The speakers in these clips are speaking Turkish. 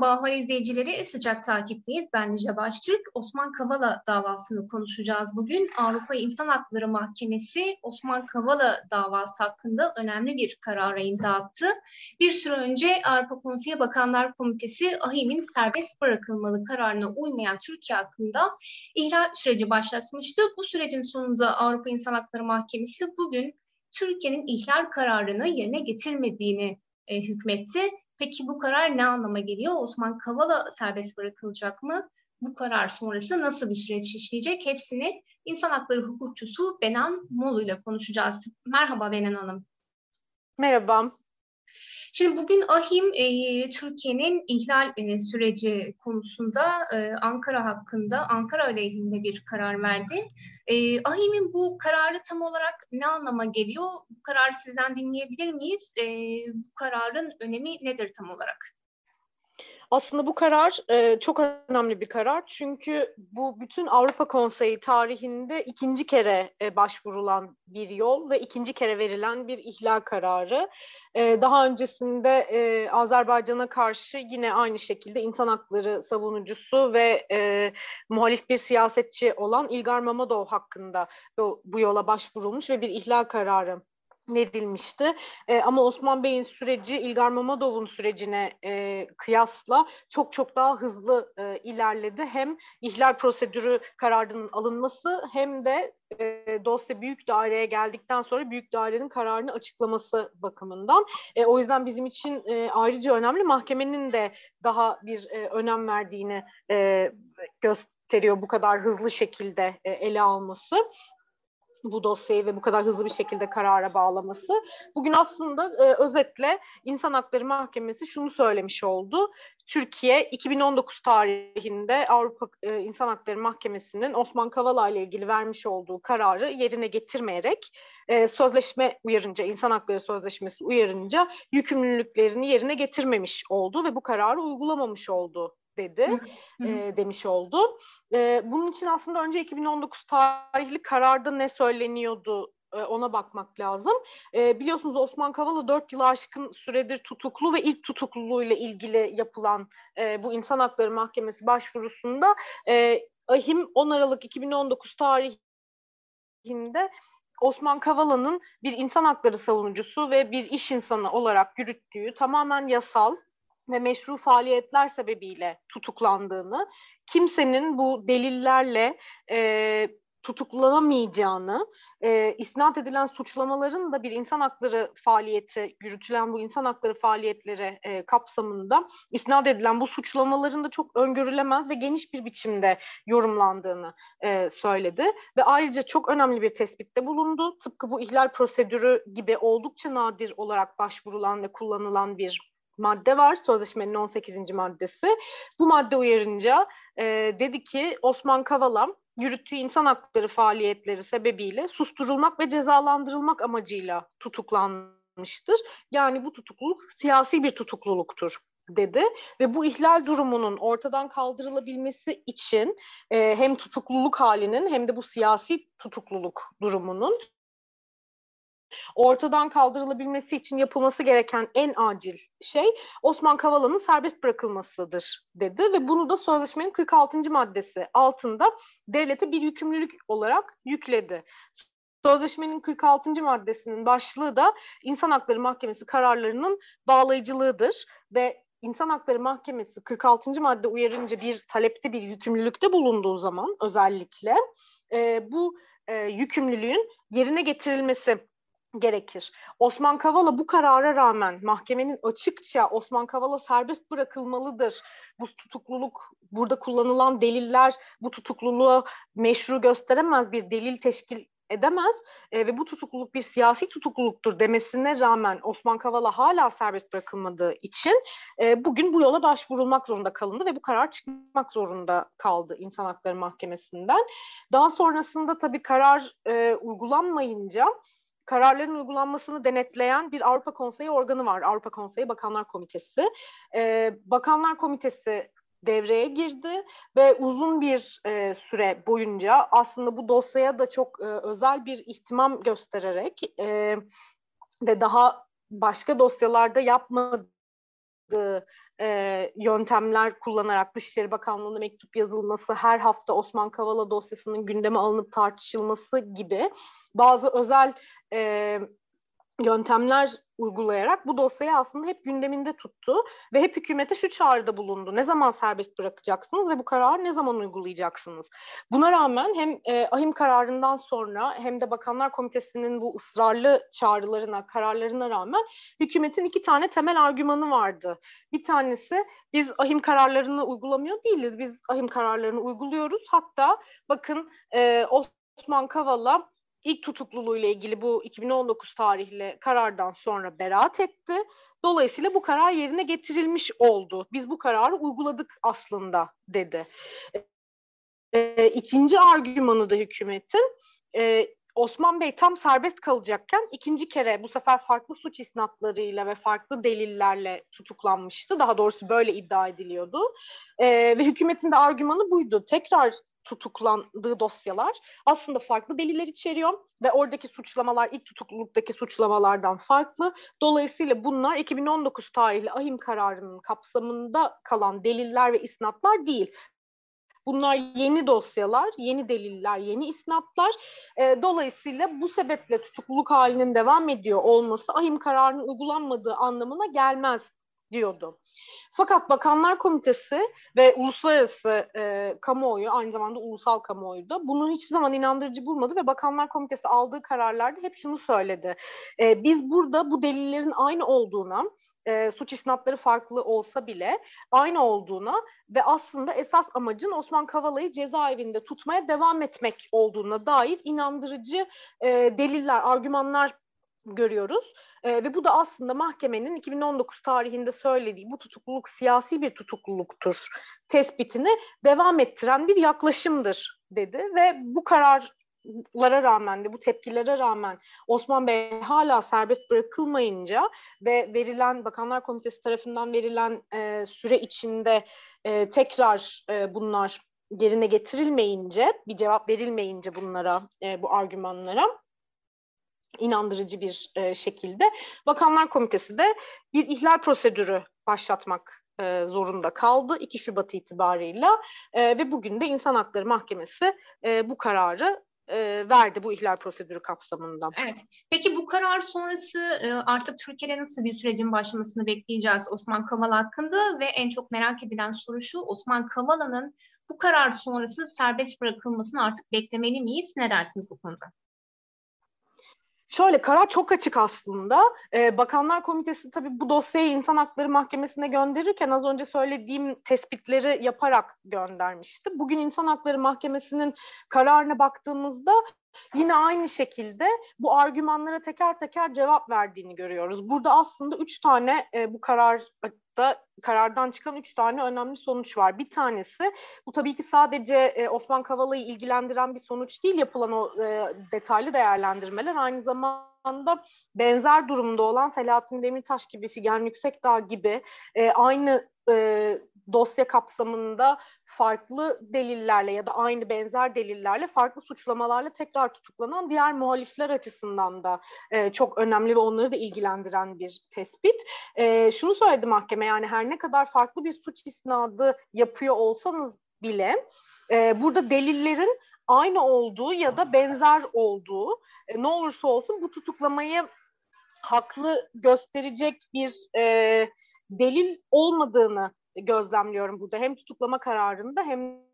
Merhaba izleyicileri, sıcak takipteyiz. Ben Nice Baştürk. Osman Kavala davasını konuşacağız bugün. Avrupa İnsan Hakları Mahkemesi Osman Kavala davası hakkında önemli bir karara imza attı. Bir süre önce Avrupa Konseyi Bakanlar Komitesi AHİM'in serbest bırakılmalı kararına uymayan Türkiye hakkında ihlal süreci başlatmıştı. Bu sürecin sonunda Avrupa İnsan Hakları Mahkemesi bugün Türkiye'nin ihlal kararını yerine getirmediğini e, hükmetti Peki bu karar ne anlama geliyor? Osman Kavala serbest bırakılacak mı? Bu karar sonrası nasıl bir süreç işleyecek? Hepsini insan hakları hukukçusu Benan Molu ile konuşacağız. Merhaba Benan Hanım. Merhaba. Şimdi bugün AHİM e, Türkiye'nin ihlal e, süreci konusunda e, Ankara hakkında, Ankara aleyhinde bir karar verdi. E, AHİM'in bu kararı tam olarak ne anlama geliyor? Bu kararı sizden dinleyebilir miyiz? E, bu kararın önemi nedir tam olarak? Aslında bu karar e, çok önemli bir karar çünkü bu bütün Avrupa Konseyi tarihinde ikinci kere e, başvurulan bir yol ve ikinci kere verilen bir ihlal kararı. E, daha öncesinde e, Azerbaycan'a karşı yine aynı şekilde insan hakları savunucusu ve e, muhalif bir siyasetçi olan İlgar Mamadov hakkında bu, bu yola başvurulmuş ve bir ihlal kararı verilmişti. E, ama Osman Bey'in süreci İlgar Mamadov'un sürecine e, kıyasla çok çok daha hızlı e, ilerledi. Hem ihlal prosedürü kararının alınması hem de e, dosya büyük daireye geldikten sonra büyük dairenin kararını açıklaması bakımından. E, o yüzden bizim için e, ayrıca önemli mahkemenin de daha bir e, önem verdiğini e, gösteriyor bu kadar hızlı şekilde e, ele alması bu dosyayı ve bu kadar hızlı bir şekilde karara bağlaması. Bugün aslında e, özetle İnsan Hakları Mahkemesi şunu söylemiş oldu. Türkiye 2019 tarihinde Avrupa e, İnsan Hakları Mahkemesi'nin Osman Kavala ile ilgili vermiş olduğu kararı yerine getirmeyerek e, sözleşme uyarınca, İnsan Hakları Sözleşmesi uyarınca yükümlülüklerini yerine getirmemiş oldu ve bu kararı uygulamamış oldu dedi e, demiş oldu. E, bunun için aslında önce 2019 tarihli kararda ne söyleniyordu ona bakmak lazım. E, biliyorsunuz Osman Kavala 4 yılı aşkın süredir tutuklu ve ilk tutukluluğuyla ilgili yapılan e, bu İnsan Hakları Mahkemesi başvurusunda e, AHİM 10 Aralık 2019 tarihinde Osman Kavala'nın bir insan hakları savunucusu ve bir iş insanı olarak yürüttüğü tamamen yasal ve meşru faaliyetler sebebiyle tutuklandığını, kimsenin bu delillerle e, tutuklanamayacağını, e, isnat edilen suçlamaların da bir insan hakları faaliyeti, yürütülen bu insan hakları faaliyetleri e, kapsamında isnat edilen bu suçlamaların da çok öngörülemez ve geniş bir biçimde yorumlandığını e, söyledi. Ve ayrıca çok önemli bir tespitte bulundu. Tıpkı bu ihlal prosedürü gibi oldukça nadir olarak başvurulan ve kullanılan bir madde var. Sözleşmenin 18. maddesi. Bu madde uyarınca e, dedi ki Osman Kavala yürüttüğü insan hakları faaliyetleri sebebiyle susturulmak ve cezalandırılmak amacıyla tutuklanmıştır. Yani bu tutukluluk siyasi bir tutukluluktur dedi ve bu ihlal durumunun ortadan kaldırılabilmesi için e, hem tutukluluk halinin hem de bu siyasi tutukluluk durumunun ortadan kaldırılabilmesi için yapılması gereken en acil şey Osman Kavala'nın serbest bırakılmasıdır dedi ve bunu da sözleşmenin 46. maddesi altında devlete bir yükümlülük olarak yükledi. Sözleşmenin 46. maddesinin başlığı da İnsan Hakları Mahkemesi kararlarının bağlayıcılığıdır ve İnsan Hakları Mahkemesi 46. madde uyarınca bir talepte bir yükümlülükte bulunduğu zaman özellikle e, bu e, yükümlülüğün yerine getirilmesi gerekir. Osman Kavala bu karara rağmen mahkemenin açıkça Osman Kavala serbest bırakılmalıdır. Bu tutukluluk, burada kullanılan deliller bu tutukluluğu meşru gösteremez bir delil teşkil edemez e, ve bu tutukluluk bir siyasi tutukluluktur demesine rağmen Osman Kavala hala serbest bırakılmadığı için e, bugün bu yola başvurulmak zorunda kalındı ve bu karar çıkmak zorunda kaldı İnsan Hakları Mahkemesi'nden. Daha sonrasında tabii karar e, uygulanmayınca kararların uygulanmasını denetleyen bir Avrupa Konseyi organı var. Avrupa Konseyi Bakanlar Komitesi. Ee, Bakanlar Komitesi devreye girdi ve uzun bir e, süre boyunca aslında bu dosyaya da çok e, özel bir ihtimam göstererek e, ve daha başka dosyalarda yapmadığı e, yöntemler kullanarak Dışişleri Bakanlığı'na mektup yazılması, her hafta Osman Kavala dosyasının gündeme alınıp tartışılması gibi bazı özel e, yöntemler uygulayarak bu dosyayı aslında hep gündeminde tuttu ve hep hükümete şu çağrıda bulundu. Ne zaman serbest bırakacaksınız ve bu kararı ne zaman uygulayacaksınız? Buna rağmen hem e, ahim kararından sonra hem de Bakanlar Komitesi'nin bu ısrarlı çağrılarına, kararlarına rağmen hükümetin iki tane temel argümanı vardı. Bir tanesi biz ahim kararlarını uygulamıyor değiliz. Biz ahim kararlarını uyguluyoruz. Hatta bakın e, Osman Kavala ilk tutukluluğuyla ilgili bu 2019 tarihli karardan sonra beraat etti. Dolayısıyla bu karar yerine getirilmiş oldu. Biz bu kararı uyguladık aslında dedi. E, ikinci argümanı da hükümetin e, Osman Bey tam serbest kalacakken ikinci kere bu sefer farklı suç isnatlarıyla ve farklı delillerle tutuklanmıştı. Daha doğrusu böyle iddia ediliyordu. E, ve hükümetin de argümanı buydu. Tekrar tutuklandığı dosyalar aslında farklı deliller içeriyor ve oradaki suçlamalar ilk tutukluluktaki suçlamalardan farklı. Dolayısıyla bunlar 2019 tarihli ahim kararının kapsamında kalan deliller ve isnatlar değil. Bunlar yeni dosyalar, yeni deliller, yeni isnatlar. E, dolayısıyla bu sebeple tutukluluk halinin devam ediyor olması ahim kararının uygulanmadığı anlamına gelmez diyordu. Fakat Bakanlar Komitesi ve uluslararası e, kamuoyu aynı zamanda ulusal kamuoyu da bunu hiçbir zaman inandırıcı bulmadı ve Bakanlar Komitesi aldığı kararlarda hep şunu söyledi. E, biz burada bu delillerin aynı olduğuna e, suç isnatları farklı olsa bile aynı olduğuna ve aslında esas amacın Osman Kavala'yı cezaevinde tutmaya devam etmek olduğuna dair inandırıcı e, deliller, argümanlar görüyoruz. E, ve bu da aslında mahkemenin 2019 tarihinde söylediği bu tutukluluk siyasi bir tutukluluktur tespitini devam ettiren bir yaklaşımdır dedi. Ve bu kararlara rağmen de bu tepkilere rağmen Osman Bey hala serbest bırakılmayınca ve verilen Bakanlar Komitesi tarafından verilen e, süre içinde e, tekrar e, bunlar yerine getirilmeyince bir cevap verilmeyince bunlara e, bu argümanlara inandırıcı bir e, şekilde Bakanlar Komitesi de bir ihlal prosedürü başlatmak e, zorunda kaldı 2 Şubat itibarıyla e, ve bugün de İnsan Hakları Mahkemesi e, bu kararı e, verdi bu ihlal prosedürü kapsamında. Evet. Peki bu karar sonrası e, artık Türkiye'de nasıl bir sürecin başlamasını bekleyeceğiz Osman Kavala hakkında ve en çok merak edilen soru şu Osman Kavala'nın bu karar sonrası serbest bırakılmasını artık beklemeli miyiz? Ne dersiniz bu konuda? Şöyle karar çok açık aslında. Ee, Bakanlar Komitesi tabii bu dosyayı İnsan Hakları Mahkemesi'ne gönderirken az önce söylediğim tespitleri yaparak göndermişti. Bugün İnsan Hakları Mahkemesi'nin kararına baktığımızda yine aynı şekilde bu argümanlara teker teker cevap verdiğini görüyoruz. Burada aslında üç tane e, bu kararda karardan çıkan üç tane önemli sonuç var. Bir tanesi bu tabii ki sadece e, Osman Kavala'yı ilgilendiren bir sonuç değil yapılan o e, detaylı değerlendirmeler aynı zamanda benzer durumda olan Selahattin Demirtaş gibi, Figen Yüksekdağ gibi e, aynı e, dosya kapsamında farklı delillerle ya da aynı benzer delillerle farklı suçlamalarla tekrar tutuklanan diğer muhalifler açısından da e, çok önemli ve onları da ilgilendiren bir tespit. E, şunu söyledi mahkeme yani her ne kadar farklı bir suç isnadı yapıyor olsanız bile e, burada delillerin aynı olduğu ya da benzer olduğu e, ne olursa olsun bu tutuklamayı haklı gösterecek bir e, delil olmadığını gözlemliyorum burada. Hem tutuklama kararında hem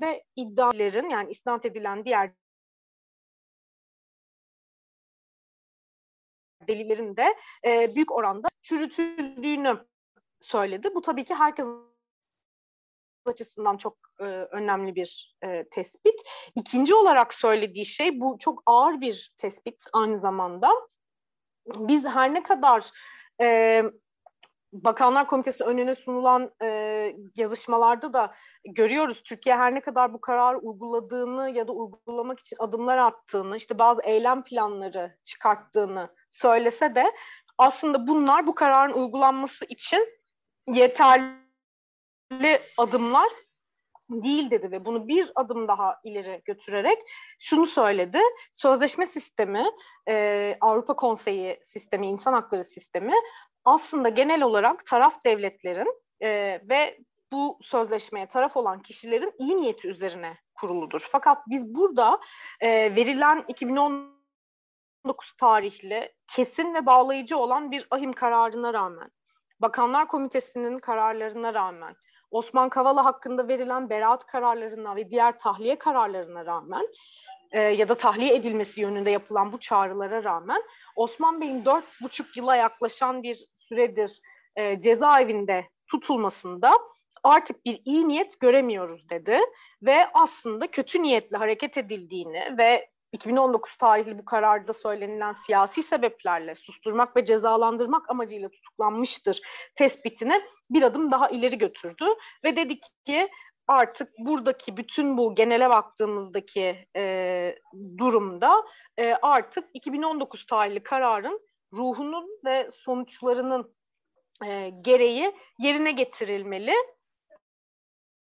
de iddiaların yani isnat edilen diğer delillerin de e, büyük oranda çürütüldüğünü söyledi. Bu tabii ki herkes açısından çok e, önemli bir e, tespit. İkinci olarak söylediği şey bu çok ağır bir tespit aynı zamanda. Biz her ne kadar e, Bakanlar Komitesi önüne sunulan e, yazışmalarda da görüyoruz Türkiye her ne kadar bu kararı uyguladığını ya da uygulamak için adımlar attığını, işte bazı eylem planları çıkarttığını söylese de aslında bunlar bu kararın uygulanması için yeterli adımlar değil dedi ve bunu bir adım daha ileri götürerek şunu söyledi. Sözleşme sistemi, e, Avrupa Konseyi sistemi, insan hakları sistemi aslında genel olarak taraf devletlerin e, ve bu sözleşmeye taraf olan kişilerin iyi niyeti üzerine kuruludur. Fakat biz burada e, verilen 2019 tarihli kesin ve bağlayıcı olan bir ahim kararına rağmen, Bakanlar Komitesi'nin kararlarına rağmen, Osman Kavala hakkında verilen beraat kararlarına ve diğer tahliye kararlarına rağmen e, ya da tahliye edilmesi yönünde yapılan bu çağrılara rağmen Osman Bey'in dört buçuk yıla yaklaşan bir süredir e, cezaevinde tutulmasında artık bir iyi niyet göremiyoruz dedi ve aslında kötü niyetle hareket edildiğini ve 2019 tarihli bu kararda söylenilen siyasi sebeplerle susturmak ve cezalandırmak amacıyla tutuklanmıştır tespitini bir adım daha ileri götürdü ve dedik ki artık buradaki bütün bu genele baktığımızdaki e, durumda e, artık 2019 tarihli kararın ruhunun ve sonuçlarının e, gereği yerine getirilmeli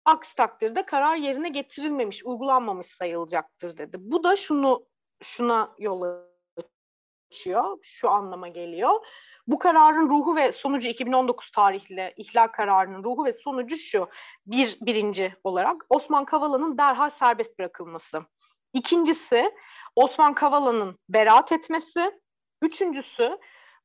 Aksi takdirde karar yerine getirilmemiş, uygulanmamış sayılacaktır dedi. Bu da şunu şuna yol açıyor, şu anlama geliyor. Bu kararın ruhu ve sonucu 2019 tarihli ihlal kararının ruhu ve sonucu şu. Bir, birinci olarak Osman Kavala'nın derhal serbest bırakılması. İkincisi Osman Kavala'nın beraat etmesi. Üçüncüsü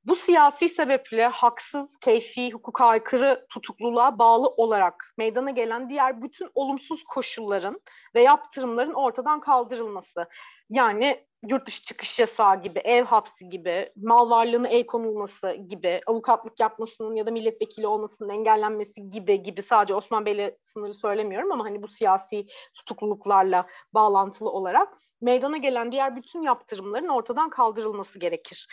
bu siyasi sebeple haksız, keyfi, hukuka aykırı tutukluluğa bağlı olarak meydana gelen diğer bütün olumsuz koşulların ve yaptırımların ortadan kaldırılması. Yani yurt dışı çıkış yasağı gibi, ev hapsi gibi, mal varlığına el konulması gibi, avukatlık yapmasının ya da milletvekili olmasının engellenmesi gibi gibi sadece Osman Bey'le sınırı söylemiyorum ama hani bu siyasi tutukluluklarla bağlantılı olarak meydana gelen diğer bütün yaptırımların ortadan kaldırılması gerekir.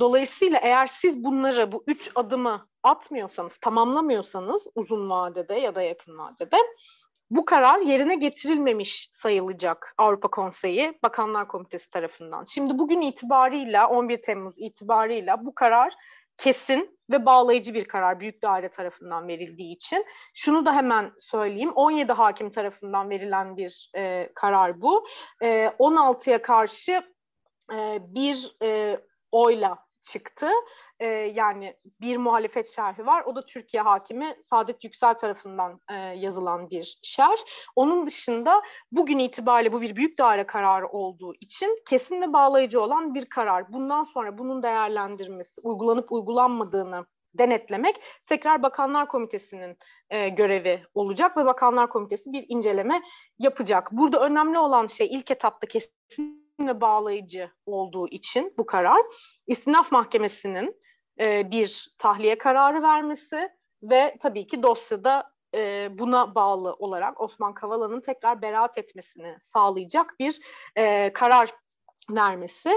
Dolayısıyla eğer siz bunları bu üç adımı atmıyorsanız, tamamlamıyorsanız uzun vadede ya da yakın vadede bu karar yerine getirilmemiş sayılacak Avrupa Konseyi Bakanlar Komitesi tarafından. Şimdi bugün itibarıyla 11 Temmuz itibarıyla bu karar kesin ve bağlayıcı bir karar büyük daire tarafından verildiği için. Şunu da hemen söyleyeyim. 17 hakim tarafından verilen bir e, karar bu. E, 16'ya karşı e, bir e, oyla çıktı. Ee, yani bir muhalefet şerhi var. O da Türkiye hakimi Saadet Yüksel tarafından e, yazılan bir şerh. Onun dışında bugün itibariyle bu bir büyük daire kararı olduğu için kesin ve bağlayıcı olan bir karar. Bundan sonra bunun değerlendirmesi, uygulanıp uygulanmadığını denetlemek tekrar Bakanlar Komitesi'nin e, görevi olacak ve Bakanlar Komitesi bir inceleme yapacak. Burada önemli olan şey ilk etapta kesin ve bağlayıcı olduğu için bu karar istinaf mahkemesinin e, bir tahliye kararı vermesi ve tabii ki dosyada e, buna bağlı olarak Osman Kavala'nın tekrar beraat etmesini sağlayacak bir e, karar vermesi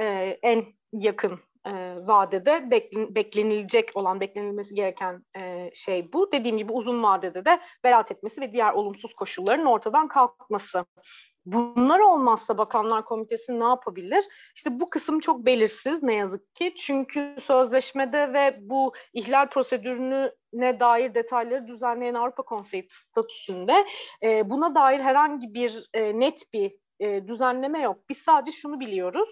e, en yakın e, vadede beklen, beklenilecek olan, beklenilmesi gereken e, şey bu. Dediğim gibi uzun vadede de beraat etmesi ve diğer olumsuz koşulların ortadan kalkması. Bunlar olmazsa Bakanlar Komitesi ne yapabilir? İşte bu kısım çok belirsiz ne yazık ki. Çünkü sözleşmede ve bu ihlal prosedürüne dair detayları düzenleyen Avrupa Konseyi statüsünde e, buna dair herhangi bir e, net bir e, düzenleme yok. Biz sadece şunu biliyoruz.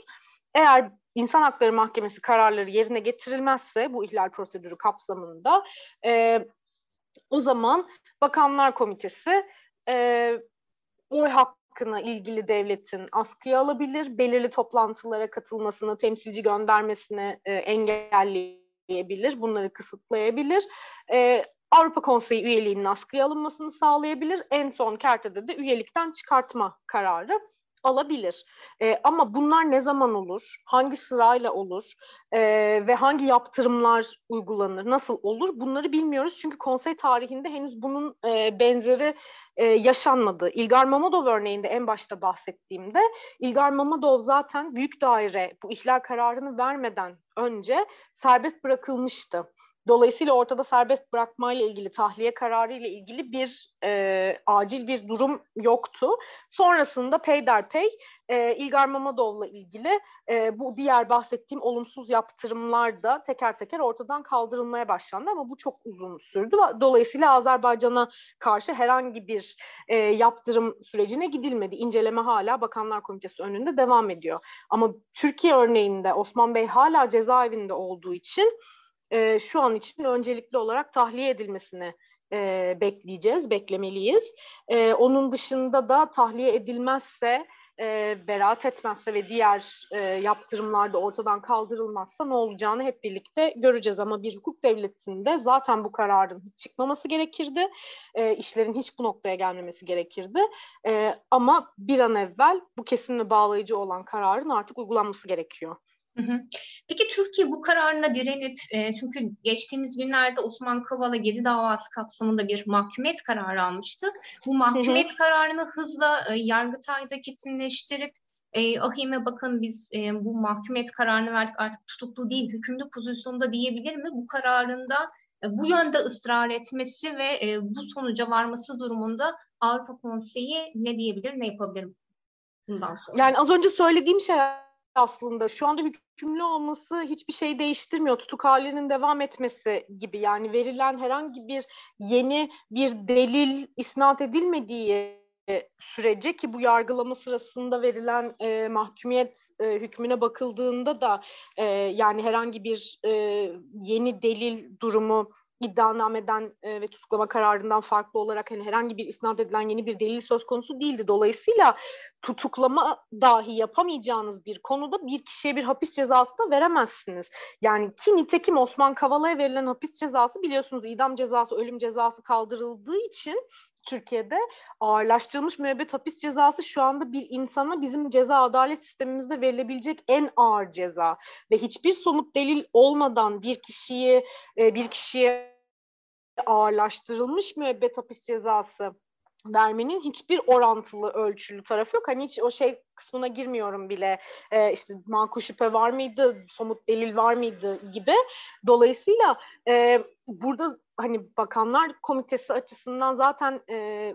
Eğer İnsan Hakları Mahkemesi kararları yerine getirilmezse bu ihlal prosedürü kapsamında e, o zaman Bakanlar Komitesi e, oy hakkına ilgili devletin askıya alabilir, belirli toplantılara katılmasını, temsilci göndermesini e, engelleyebilir, bunları kısıtlayabilir. E, Avrupa Konseyi üyeliğinin askıya alınmasını sağlayabilir. En son kertede de üyelikten çıkartma kararı alabilir. E, ama bunlar ne zaman olur, hangi sırayla olur e, ve hangi yaptırımlar uygulanır, nasıl olur bunları bilmiyoruz. Çünkü konsey tarihinde henüz bunun e, benzeri e, yaşanmadı. İlgar Mammadov örneğinde en başta bahsettiğimde İlgar Mammadov zaten büyük daire bu ihlal kararını vermeden önce serbest bırakılmıştı. Dolayısıyla ortada serbest bırakma ile ilgili, tahliye kararı ile ilgili bir e, acil bir durum yoktu. Sonrasında peyderpey e, İlgar Mamadov'la ilgili e, bu diğer bahsettiğim olumsuz yaptırımlar da teker teker ortadan kaldırılmaya başlandı ama bu çok uzun sürdü. Dolayısıyla Azerbaycan'a karşı herhangi bir e, yaptırım sürecine gidilmedi. İnceleme hala Bakanlar Komitesi önünde devam ediyor. Ama Türkiye örneğinde Osman Bey hala cezaevinde olduğu için e, şu an için öncelikli olarak tahliye edilmesini e, bekleyeceğiz, beklemeliyiz. E, onun dışında da tahliye edilmezse, e, beraat etmezse ve diğer e, yaptırımlar da ortadan kaldırılmazsa ne olacağını hep birlikte göreceğiz. Ama bir hukuk devletinde zaten bu kararın hiç çıkmaması gerekirdi. E, işlerin hiç bu noktaya gelmemesi gerekirdi. E, ama bir an evvel bu kesin ve bağlayıcı olan kararın artık uygulanması gerekiyor. Peki Türkiye bu kararına direnip e, çünkü geçtiğimiz günlerde Osman Kavala Gezi davası kapsamında bir mahkumiyet kararı almıştı. Bu mahkumiyet hı hı. kararını hızla e, Yargıtay'da kesinleştirip e, ahime bakın biz e, bu mahkumiyet kararını verdik artık tutuklu değil hükümlü pozisyonda diyebilir mi? Bu kararında e, bu yönde ısrar etmesi ve e, bu sonuca varması durumunda Avrupa Konseyi ne diyebilir ne yapabilir bundan sonra? Yani az önce söylediğim şey aslında şu anda hükümlü olması hiçbir şey değiştirmiyor. Tutuk halinin devam etmesi gibi yani verilen herhangi bir yeni bir delil isnat edilmediği sürece ki bu yargılama sırasında verilen e, mahkumiyet e, hükmüne bakıldığında da e, yani herhangi bir e, yeni delil durumu iddianameden e, ve tutuklama kararından farklı olarak hani herhangi bir isnat edilen yeni bir delil söz konusu değildi. Dolayısıyla tutuklama dahi yapamayacağınız bir konuda bir kişiye bir hapis cezası da veremezsiniz. Yani ki nitekim Osman Kavala'ya verilen hapis cezası biliyorsunuz idam cezası, ölüm cezası kaldırıldığı için Türkiye'de ağırlaştırılmış müebbet hapis cezası şu anda bir insana bizim ceza adalet sistemimizde verilebilecek en ağır ceza ve hiçbir somut delil olmadan bir kişiyi e, bir kişiye ağırlaştırılmış müebbet hapis cezası vermenin hiçbir orantılı ölçülü tarafı yok. Hani hiç o şey kısmına girmiyorum bile. Ee, işte makul şüphe var mıydı, somut delil var mıydı gibi. Dolayısıyla e, burada hani bakanlar komitesi açısından zaten e,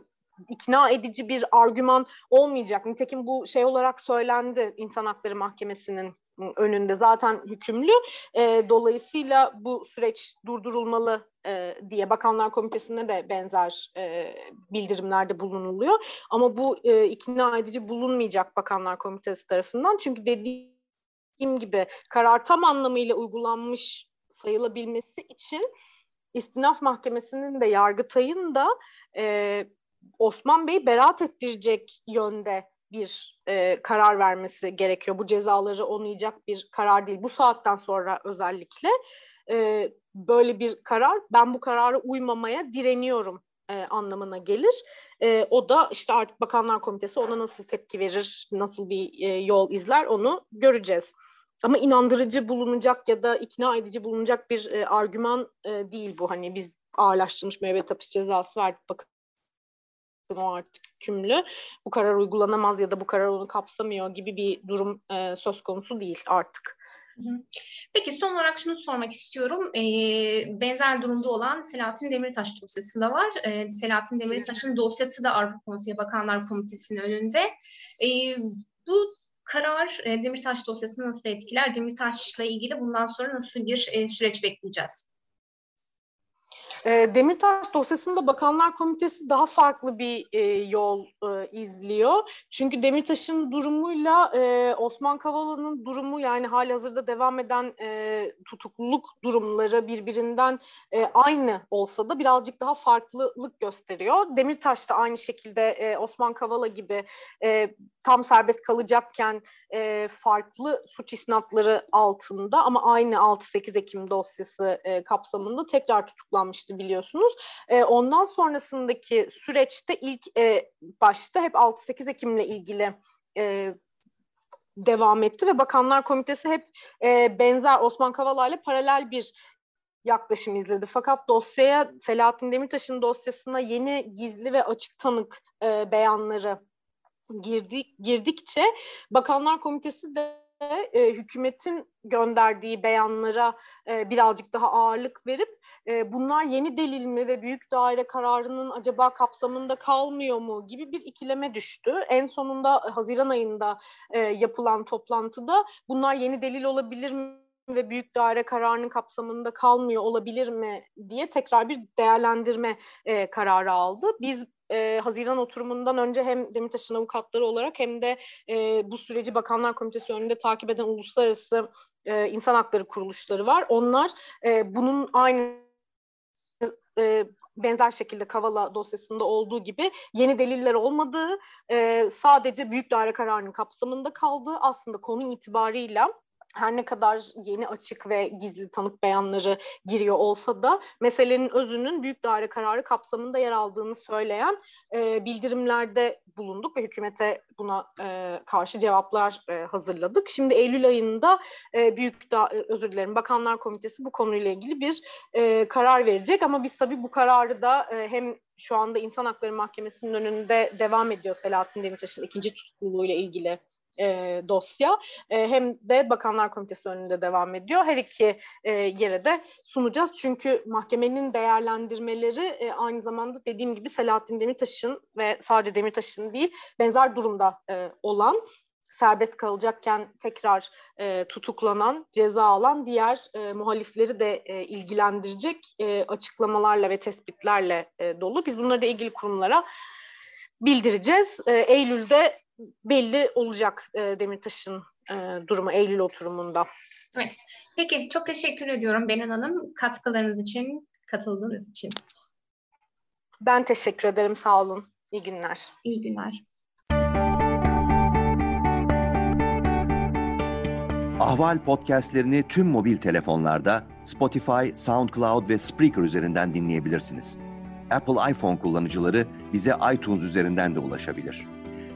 ikna edici bir argüman olmayacak. Nitekim bu şey olarak söylendi İnsan Hakları Mahkemesi'nin önünde zaten hükümlü. E, dolayısıyla bu süreç durdurulmalı e, diye Bakanlar Komitesi'nde de benzer e, bildirimlerde bulunuluyor. Ama bu ikna edici bulunmayacak Bakanlar Komitesi tarafından. Çünkü dediğim gibi karar tam anlamıyla uygulanmış sayılabilmesi için İstinaf Mahkemesi'nin de Yargıtay'ın da e, Osman Bey beraat ettirecek yönde bir e, karar vermesi gerekiyor. Bu cezaları onayacak bir karar değil. Bu saatten sonra özellikle e, böyle bir karar, ben bu karara uymamaya direniyorum e, anlamına gelir. E, o da işte artık Bakanlar Komitesi ona nasıl tepki verir, nasıl bir e, yol izler onu göreceğiz. Ama inandırıcı bulunacak ya da ikna edici bulunacak bir e, argüman e, değil bu. Hani biz ağırlaştırılmış müebbet hapis cezası verdik bakın o artık hükümlü. Bu karar uygulanamaz ya da bu karar onu kapsamıyor gibi bir durum e, söz konusu değil artık. Peki son olarak şunu sormak istiyorum. E, benzer durumda olan Selahattin Demirtaş dosyası da var. E, Selahattin Demirtaş'ın dosyası da Avrupa Konseyi Bakanlar Komitesi'nin önünde. E, bu karar e, Demirtaş dosyasını nasıl etkiler? Demirtaş'la ilgili bundan sonra nasıl bir e, süreç bekleyeceğiz? E, Demirtaş dosyasında Bakanlar Komitesi daha farklı bir e, yol e, izliyor. Çünkü Demirtaş'ın durumuyla e, Osman Kavala'nın durumu yani hali hazırda devam eden e, tutukluluk durumları birbirinden e, aynı olsa da birazcık daha farklılık gösteriyor. Demirtaş da aynı şekilde e, Osman Kavala gibi e, tam serbest kalacakken e, farklı suç isnatları altında ama aynı 6-8 Ekim dosyası e, kapsamında tekrar tutuklanmıştı biliyorsunuz. E, ondan sonrasındaki süreçte ilk e, başta hep 6-8 Ekim'le ilgili e, devam etti ve Bakanlar Komitesi hep e, benzer Osman Kavala ile paralel bir yaklaşım izledi. Fakat dosyaya Selahattin Demirtaş'ın dosyasına yeni gizli ve açık tanık e, beyanları girdik, girdikçe Bakanlar Komitesi de e, hükümetin gönderdiği beyanlara e, birazcık daha ağırlık verip e, bunlar yeni delil mi ve büyük daire kararının acaba kapsamında kalmıyor mu gibi bir ikileme düştü. En sonunda Haziran ayında e, yapılan toplantıda bunlar yeni delil olabilir mi ve büyük daire kararının kapsamında kalmıyor olabilir mi diye tekrar bir değerlendirme e, kararı aldı. Biz e, Haziran oturumundan önce hem Demirtaş'ın avukatları olarak hem de e, bu süreci Bakanlar Komitesi önünde takip eden uluslararası e, insan hakları kuruluşları var. Onlar e, bunun aynı e, benzer şekilde Kavala dosyasında olduğu gibi yeni deliller olmadığı, e, sadece büyük daire kararının kapsamında kaldığı aslında konu itibarıyla her ne kadar yeni açık ve gizli tanık beyanları giriyor olsa da meselenin özünün büyük daire kararı kapsamında yer aldığını söyleyen e, bildirimlerde bulunduk ve hükümete buna e, karşı cevaplar e, hazırladık. Şimdi Eylül ayında e, büyük da e, özür dilerim Bakanlar Komitesi bu konuyla ilgili bir e, karar verecek ama biz tabii bu kararı da e, hem şu anda İnsan Hakları Mahkemesi'nin önünde devam ediyor Selahattin Demirtaş'ın ikinci tutukluluğuyla ilgili e, dosya e, hem de Bakanlar Komitesi önünde devam ediyor. Her iki e, yere de sunacağız. Çünkü mahkemenin değerlendirmeleri e, aynı zamanda dediğim gibi Selahattin Demirtaş'ın ve sadece Demirtaş'ın değil benzer durumda e, olan serbest kalacakken tekrar e, tutuklanan, ceza alan diğer e, muhalifleri de e, ilgilendirecek e, açıklamalarla ve tespitlerle e, dolu. Biz bunları da ilgili kurumlara bildireceğiz. E, Eylül'de belli olacak e, Demirtaş'ın e, durumu Eylül oturumunda. Evet. Peki çok teşekkür ediyorum Benan Hanım katkılarınız için, katıldığınız için. Ben teşekkür ederim. Sağ olun. İyi günler. İyi günler. Ahval podcastlerini tüm mobil telefonlarda Spotify, SoundCloud ve Spreaker üzerinden dinleyebilirsiniz. Apple iPhone kullanıcıları bize iTunes üzerinden de ulaşabilir.